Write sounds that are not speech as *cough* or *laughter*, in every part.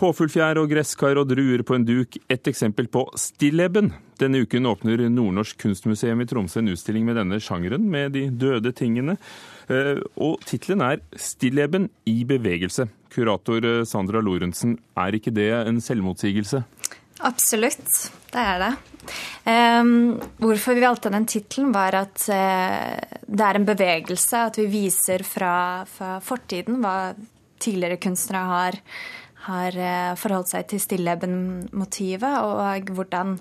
Påfuglfjær og gresskar og druer på en duk, et eksempel på stilleben. Denne uken åpner Nordnorsk kunstmuseum i Tromsø en utstilling med denne sjangeren, med de døde tingene. Eh, og tittelen er 'Stilleben i bevegelse'. Kurator eh, Sandra Lorentzen, er ikke det en selvmotsigelse? Absolutt, det er det. Um, hvorfor vi valgte den tittelen, var at uh, det er en bevegelse. At vi viser fra, fra fortiden hva tidligere kunstnere har har eh, forholdt seg til stilleben-motivet, og hvordan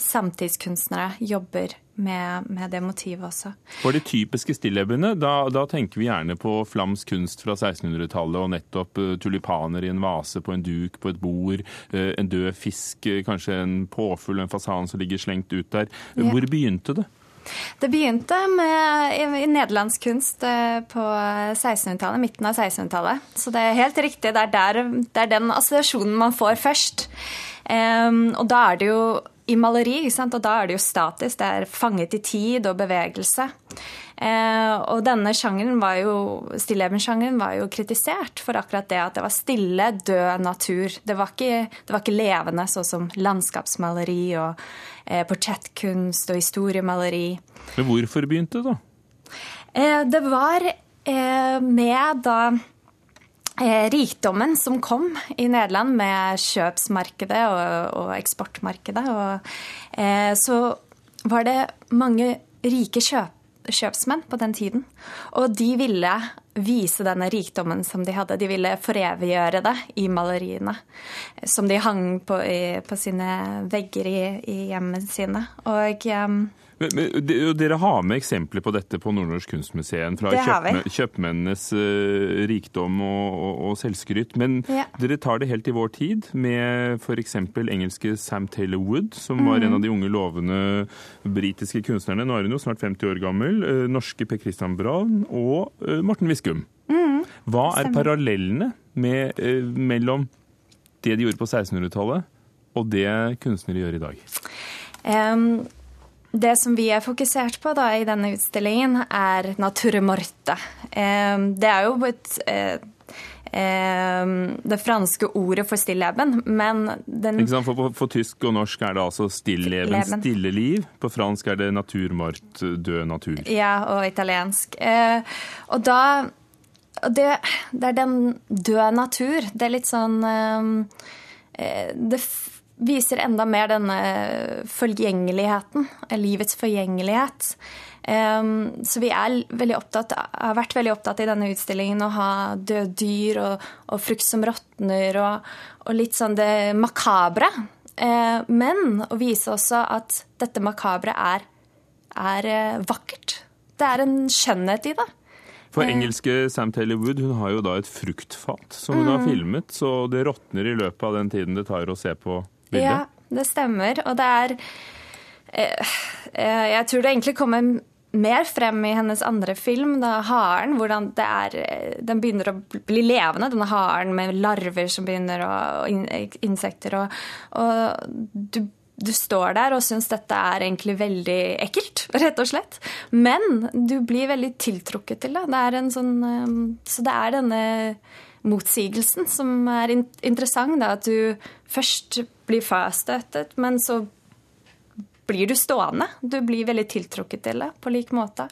samtidskunstnere jobber med, med, det motivet også. For de typiske stillebene, da, da, tenker vi gjerne på flamsk kunst fra 1600-tallet og nettopp uh, tulipaner i en vase, på en duk, på et bord, uh, en død fisk, kanskje en påfugl, en fasan som ligger slengt ut der. Hvor begynte det? Det begynte med, i, nederlandsk kunst eh, på 1600-tallet, midten av 1600-tallet. Så det er helt riktig. Det er, der, det er den assosiasjonen man får først. Um, og da er det jo i maleri, og da er det jo statisk. Det er fanget i tid og bevegelse. Eh, og denne sjangeren var jo, stilleben-sjangeren var jo kritisert for akkurat det at det var stille, død natur. Det var ikke, det var ikke levende, sånn som landskapsmaleri og eh, portrettkunst og historiemaleri. Men hvorfor begynte det, da? Eh, det var eh, med da rikdommen som kom i Nederland med kjøpsmarkedet og, og eksportmarkedet. Og, eh, så var det mange rike kjøp kjøpsmenn på den tiden. Og de ville vise denne rikdommen som de hadde. De ville foreviggjøre det i maleriene som de hang på, i, på sine vegger i, i hjemmene sine. Og um, dere har med eksempler på dette på Nordnorsk kunstmuseum, fra kjøpme, kjøpmennenes uh, rikdom og, og, og selvskryt. Men ja. dere tar det helt i vår tid, med f.eks. engelske Sam Taylor Wood, som var en av de unge, lovende britiske kunstnerne. Nå er hun jo snart 50 år gammel. Uh, norske Per Christian Braun og uh, Morten Viskum. Mm, Hva er parallellene med, mellom det de gjorde på 1600-tallet, og det kunstnere gjør i dag? Um, det som vi er fokusert på da, i denne utstillingen, er naturmorte. Det er jo et det franske ordet for stilleben, men den Ikke sant, for for, for, tysk og norsk er det altså stilleben, stille liv. På fransk er det naturmort, død natur. Ja, og italiensk. Eh, og da det, det er den døde natur. Det er litt sånn eh, Det viser enda mer denne forgjengeligheten, livets forgjengelighet. Så vi er veldig opptatt, har vært veldig opptatt i denne utstillingen å ha døde dyr og, og, frukt som råtner og, og, litt sånn det makabre. Men å vise også at dette makabre er, er eh, vakkert. Det er en skjønnhet i det. For engelske Sam Taylor Wood hun har jo da et fruktfat som hun mm. har filmet, så det råtner i løpet av den tiden det tar å se på bildet? Ja, det stemmer. Og det er eh, eh, Jeg tror det egentlig kommer mer frem i hennes andre film, da haren, hvordan det er eh, Den begynner å bli levende, denne haren med larver som begynner, å, og insekter. Og, og du, du, står der og syns dette er egentlig veldig ekkelt, *laughs* rett og slett. Men du blir veldig tiltrukket til det. Det er en sånn Så det er denne motsigelsen som er interessant. Da, at du først blir frastøtet, men så blir du stående. Du blir veldig tiltrukket til det på lik måte.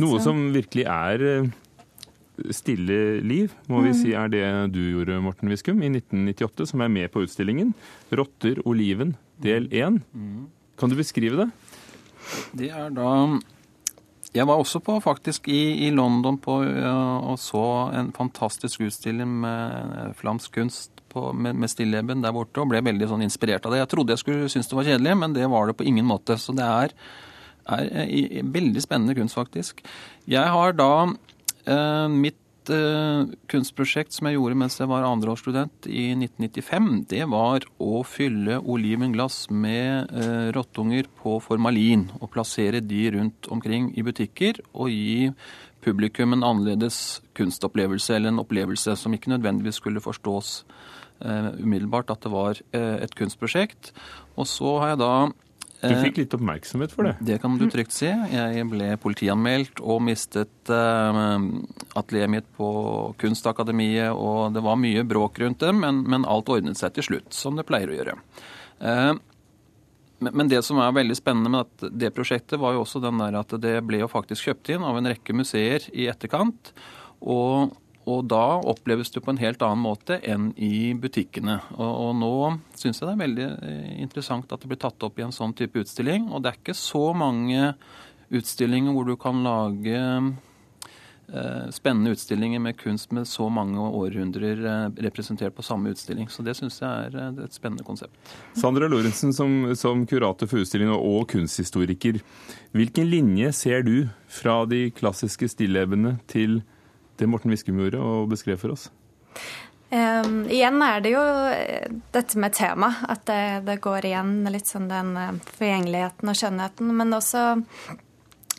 Noe så. som virkelig er eh, stille liv, må vi mm. si er det du gjorde, Morten Viskum, i 1998, som er med på utstillingen. 'Rotter oliven', del 1. Mm. Kan du beskrive det? Det er da jeg var også på, faktisk i, i London på, og så en fantastisk utstilling med uh, flamsk kunst på, med, med stilleben der borte, og ble veldig sånn inspirert av det. Jeg trodde jeg skulle synes det var kjedelig, men det var det på ingen måte. Så det er, er uh, veldig spennende kunst, faktisk. Jeg har da mitt uh, kunstprosjekt som jeg gjorde mens jeg var andreårsstudent i 1995, det var å fylle olivenglass med uh, rottunger på formalin og plassere de rundt omkring i butikker og gi publikum en annerledes kunstopplevelse eller en opplevelse som ikke nødvendigvis skulle forstås uh, umiddelbart at det var et kunstprosjekt. Og så har jeg da Du fikk litt oppmerksomhet for det? Det kan du trygt si. Jeg ble politianmeldt og mistet uh, atelieret mitt på Kunstakademiet, og det var mye bråk rundt det, men, men alt ordnet seg til slutt, som det pleier å gjøre. Uh, men det som er veldig spennende med det prosjektet, var jo også den der at det ble jo faktisk kjøpt inn av en rekke museer i etterkant. Og og da oppleves det på en helt annen måte enn i butikkene. Og, og nå syns jeg det er veldig eh, interessant at det blir tatt opp i en sånn type utstilling. Og det er ikke så mange utstillinger hvor du kan lage eh, spennende utstillinger med kunst med så mange århundrer eh, representert på samme utstilling. Så det syns jeg er eh, et spennende konsept. Sandra Lorentzen, som, som kurator for utstillingen og kunsthistoriker. Hvilken linje ser du fra de klassiske stillebene til det Morten Viskum gjorde og beskrev for oss? Um, igjen er det jo eh, dette med tema, at det, det, går igjen litt sånn den eh, forgjengeligheten og skjønnheten. Men også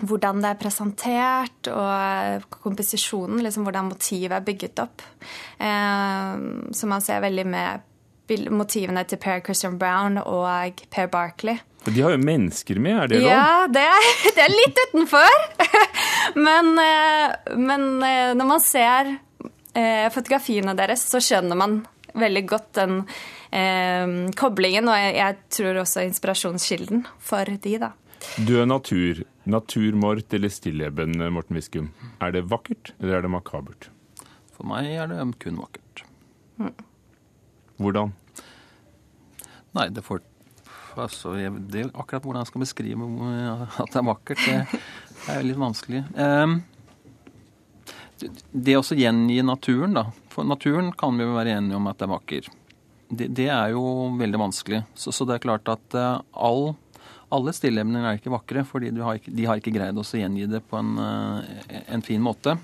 hvordan det er presentert, og eh, komposisjonen, liksom hvordan motivet er bygget opp. Um, som man ser veldig med motivene til Per Christian Brown og Per Barkley. De har jo mennesker med, er det lov? Ja, det er, *laughs* det er litt utenfor. *laughs* men, eh, men, eh, når man ser eh, fotografiene deres, så skjønner man veldig godt den eh, koblingen, og jeg, jeg, tror også inspirasjonskilden for de, da. Død natur, naturmort eller stilleben, Morten Viskum. Er det vakkert, eller er det makabert? For meg er det kun vakkert. Mm. Hvordan? Nei, det får altså, det, Akkurat hvordan jeg skal beskrive at det er vakkert, det er litt vanskelig. Ehm, det å gjengi naturen, da. For naturen kan vi være enige om at det er vakker. Det, det er jo veldig vanskelig. Så, så, det er klart at eh, all alle stilleemner er ikke vakre, fordi de har ikke greid å gjengi det på en, eh, en, fin måte.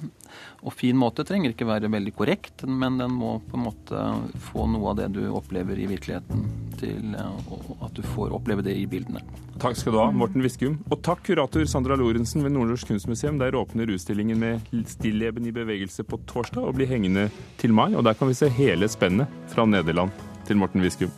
Og fin måte trenger ikke være veldig korrekt, men den må på en måte få noe av det du opplever i virkeligheten, til eh, at du får oppleve det i bildene. Takk skal du ha, Morten Viskum. Og takk, kurator Sandra Lorentzen ved Nordnorsk Kunstmuseum. Der åpner utstillingen med stilleben i bevegelse på torsdag og blir hengende til mai. Og der kan vi se hele spennet fra Nederland til Morten Viskum.